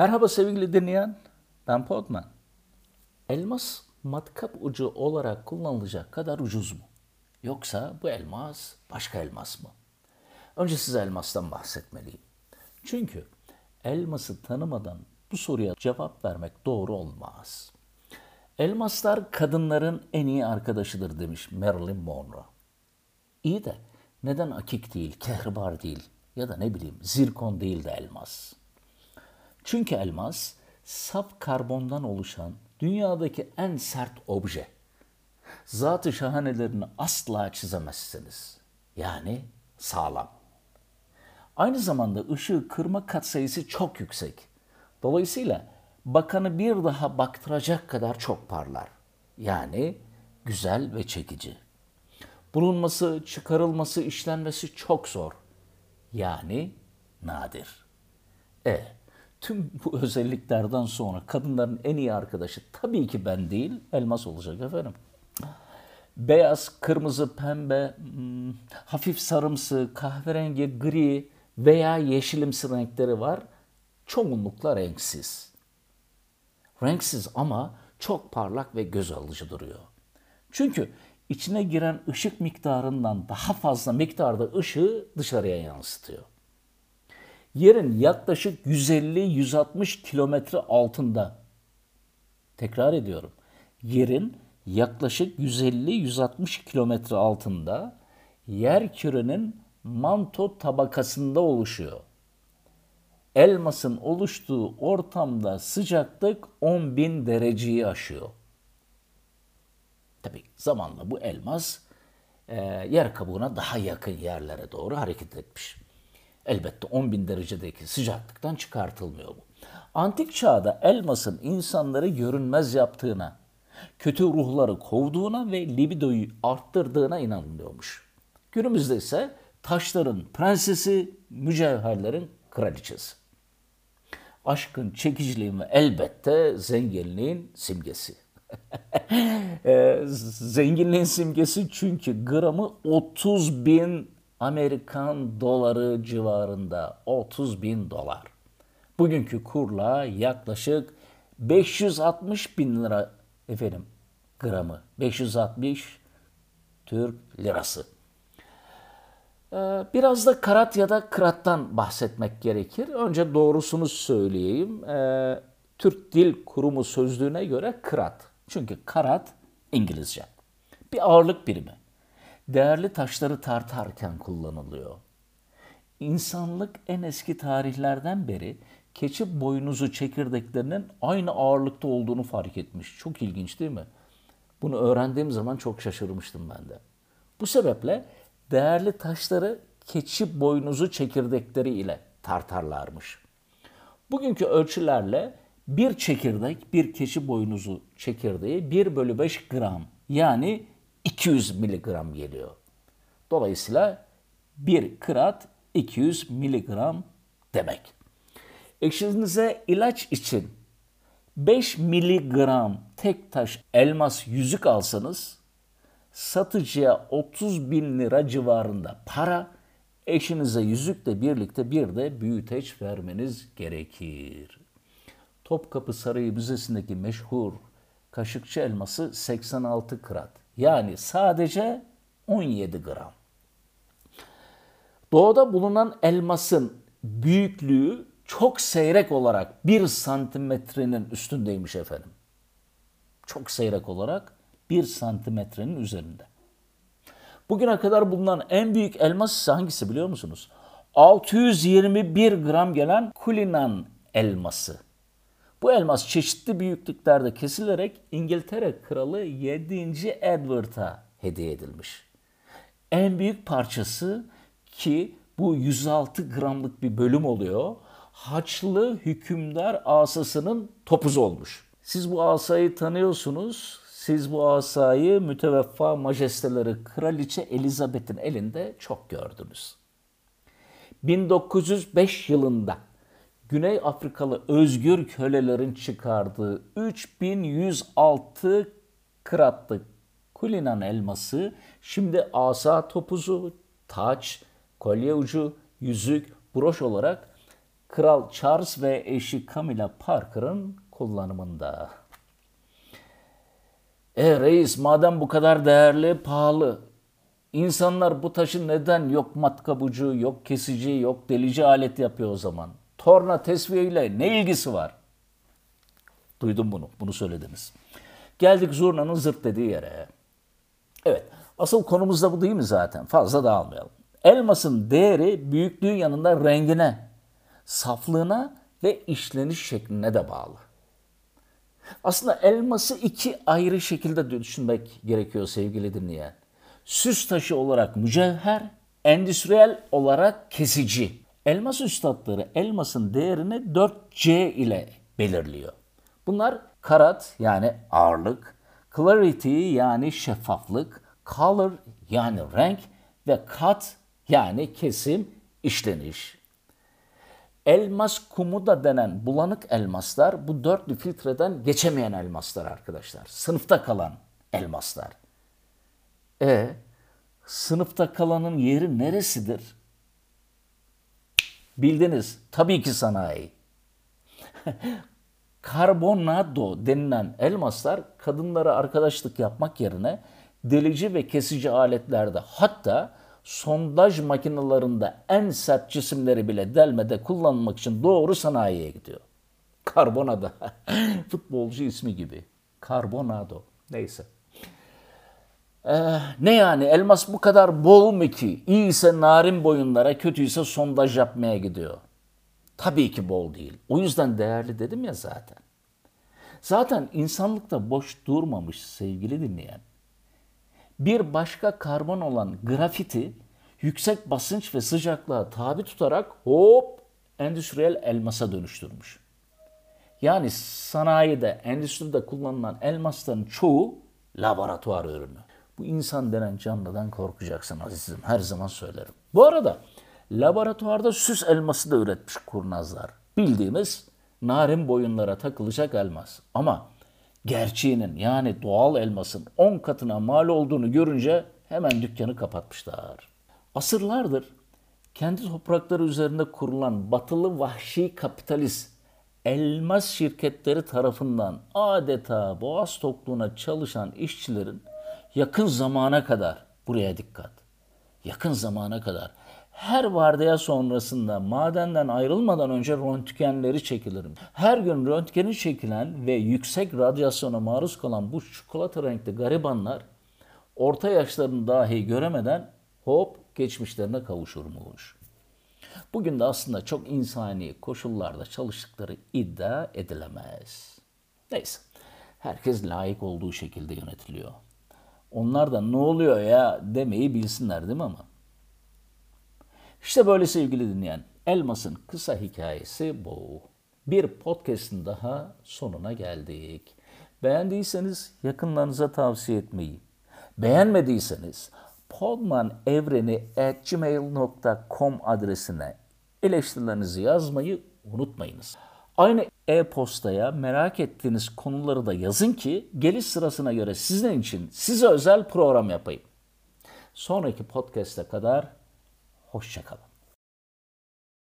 Merhaba sevgili dinleyen, ben Podman. Elmas matkap ucu olarak kullanılacak kadar ucuz mu? Yoksa bu elmas başka elmas mı? Önce size elmastan bahsetmeliyim. Çünkü elması tanımadan bu soruya cevap vermek doğru olmaz. Elmaslar kadınların en iyi arkadaşıdır demiş Marilyn Monroe. İyi de neden akik değil, kehribar değil ya da ne bileyim zirkon değil de elmas? Çünkü elmas saf karbondan oluşan dünyadaki en sert obje. Zatı şahanelerini asla çizemezsiniz. Yani sağlam. Aynı zamanda ışığı kırma katsayısı çok yüksek. Dolayısıyla bakanı bir daha baktıracak kadar çok parlar. Yani güzel ve çekici. Bulunması, çıkarılması, işlenmesi çok zor. Yani nadir. E, tüm bu özelliklerden sonra kadınların en iyi arkadaşı tabii ki ben değil, elmas olacak efendim. Beyaz, kırmızı, pembe, hmm, hafif sarımsı, kahverengi, gri veya yeşilimsi renkleri var. Çoğunlukla renksiz. Renksiz ama çok parlak ve göz alıcı duruyor. Çünkü içine giren ışık miktarından daha fazla miktarda ışığı dışarıya yansıtıyor. Yerin yaklaşık 150-160 kilometre altında. Tekrar ediyorum. Yerin yaklaşık 150-160 kilometre altında yer kürenin manto tabakasında oluşuyor. Elmasın oluştuğu ortamda sıcaklık 10.000 dereceyi aşıyor. Tabi zamanla bu elmas e, yer kabuğuna daha yakın yerlere doğru hareket etmiş. Elbette 10.000 derecedeki sıcaklıktan çıkartılmıyor bu. Antik çağda elmasın insanları görünmez yaptığına, kötü ruhları kovduğuna ve libidoyu arttırdığına inanılıyormuş. Günümüzde ise taşların prensesi, mücevherlerin kraliçesi. Aşkın, çekiciliğin ve elbette zenginliğin simgesi. e, zenginliğin simgesi çünkü gramı 30 bin Amerikan doları civarında. 30 bin dolar. Bugünkü kurla yaklaşık 560 bin lira efendim gramı. 560 Türk lirası. Ee, biraz da karat ya da kırattan bahsetmek gerekir. Önce doğrusunu söyleyeyim. Ee, Türk Dil Kurumu sözlüğüne göre kırat. Çünkü karat İngilizce. Bir ağırlık birimi. Değerli taşları tartarken kullanılıyor. İnsanlık en eski tarihlerden beri keçi boynuzu çekirdeklerinin aynı ağırlıkta olduğunu fark etmiş. Çok ilginç değil mi? Bunu öğrendiğim zaman çok şaşırmıştım ben de. Bu sebeple değerli taşları keçi boynuzu çekirdekleri ile tartarlarmış. Bugünkü ölçülerle bir çekirdek, bir keçi boynuzu çekirdeği 1 bölü 5 gram yani 200 miligram geliyor. Dolayısıyla bir kırat 200 miligram demek. Eşinize ilaç için 5 miligram tek taş elmas yüzük alsanız satıcıya 30 bin lira civarında para, eşinize yüzükle birlikte bir de büyüteç vermeniz gerekir. Topkapı Sarayı Müzesi'ndeki meşhur kaşıkçı elması 86 krat. Yani sadece 17 gram. Doğuda bulunan elmasın büyüklüğü çok seyrek olarak 1 santimetrenin üstündeymiş efendim. Çok seyrek olarak 1 santimetrenin üzerinde. Bugüne kadar bulunan en büyük elmas hangisi biliyor musunuz? 621 gram gelen Kulinan elması. Bu elmas çeşitli büyüklüklerde kesilerek İngiltere Kralı 7. Edward'a hediye edilmiş. En büyük parçası ki bu 106 gramlık bir bölüm oluyor. Haçlı hükümdar asasının topuzu olmuş. Siz bu asayı tanıyorsunuz. Siz bu asayı müteveffa majesteleri Kraliçe Elizabeth'in elinde çok gördünüz. 1905 yılında Güney Afrikalı özgür kölelerin çıkardığı 3106 kıratlık Kulinan elması şimdi asa topuzu, taç, kolye ucu, yüzük, broş olarak Kral Charles ve eşi Camilla Parker'ın kullanımında. E reis madem bu kadar değerli, pahalı. İnsanlar bu taşı neden yok matkabucu, yok kesici, yok delici alet yapıyor o zaman? Torna tesviye ile ne ilgisi var? Duydum bunu, bunu söylediniz. Geldik zurnanın zırt dediği yere. Evet, asıl konumuz da bu değil mi zaten? Fazla dağılmayalım. Elmasın değeri büyüklüğü yanında rengine, saflığına ve işleniş şekline de bağlı. Aslında elması iki ayrı şekilde düşünmek gerekiyor sevgili dinleyen. Süs taşı olarak mücevher, endüstriyel olarak kesici. Elmas üstadları elmasın değerini 4C ile belirliyor. Bunlar karat yani ağırlık, clarity yani şeffaflık, color yani renk ve cut yani kesim, işleniş. Elmas kumu da denen bulanık elmaslar bu dörtlü filtreden geçemeyen elmaslar arkadaşlar. Sınıfta kalan elmaslar. E sınıfta kalanın yeri neresidir? Bildiniz. Tabii ki sanayi. Karbonado denilen elmaslar kadınlara arkadaşlık yapmak yerine delici ve kesici aletlerde hatta sondaj makinelerinde en sert cisimleri bile delmede kullanmak için doğru sanayiye gidiyor. Karbonado. Futbolcu ismi gibi. Karbonado. Neyse. Ee, ne yani elmas bu kadar bol mu ki? İyiyse narin boyunlara, kötüyse sondaj yapmaya gidiyor. Tabii ki bol değil. O yüzden değerli dedim ya zaten. Zaten insanlıkta boş durmamış sevgili dinleyen. Bir başka karbon olan grafiti yüksek basınç ve sıcaklığa tabi tutarak hop endüstriyel elmasa dönüştürmüş. Yani sanayide, endüstride kullanılan elmasların çoğu laboratuvar ürünü. Bu insan denen canlıdan korkacaksın azizim. Her zaman söylerim. Bu arada laboratuvarda süs elması da üretmiş kurnazlar. Bildiğimiz narin boyunlara takılacak elmas. Ama gerçeğinin yani doğal elmasın 10 katına mal olduğunu görünce hemen dükkanı kapatmışlar. Asırlardır kendi toprakları üzerinde kurulan batılı vahşi kapitalist elmas şirketleri tarafından adeta boğaz tokluğuna çalışan işçilerin yakın zamana kadar buraya dikkat. Yakın zamana kadar her vardiya sonrasında madenden ayrılmadan önce röntgenleri çekilirim. Her gün röntgeni çekilen ve yüksek radyasyona maruz kalan bu çikolata renkli garibanlar orta yaşlarını dahi göremeden hop geçmişlerine kavuşurmuş. Bugün de aslında çok insani koşullarda çalıştıkları iddia edilemez. Neyse, herkes layık olduğu şekilde yönetiliyor. Onlar da ne oluyor ya demeyi bilsinler değil mi ama? İşte böyle sevgili dinleyen. Elmas'ın kısa hikayesi bu. Bir podcast'ın daha sonuna geldik. Beğendiyseniz yakınlarınıza tavsiye etmeyi, beğenmediyseniz podmanevreni.gmail.com adresine eleştirilerinizi yazmayı unutmayınız. Aynı e-postaya merak ettiğiniz konuları da yazın ki geliş sırasına göre sizin için size özel program yapayım. Sonraki podcast'e kadar hoşçakalın.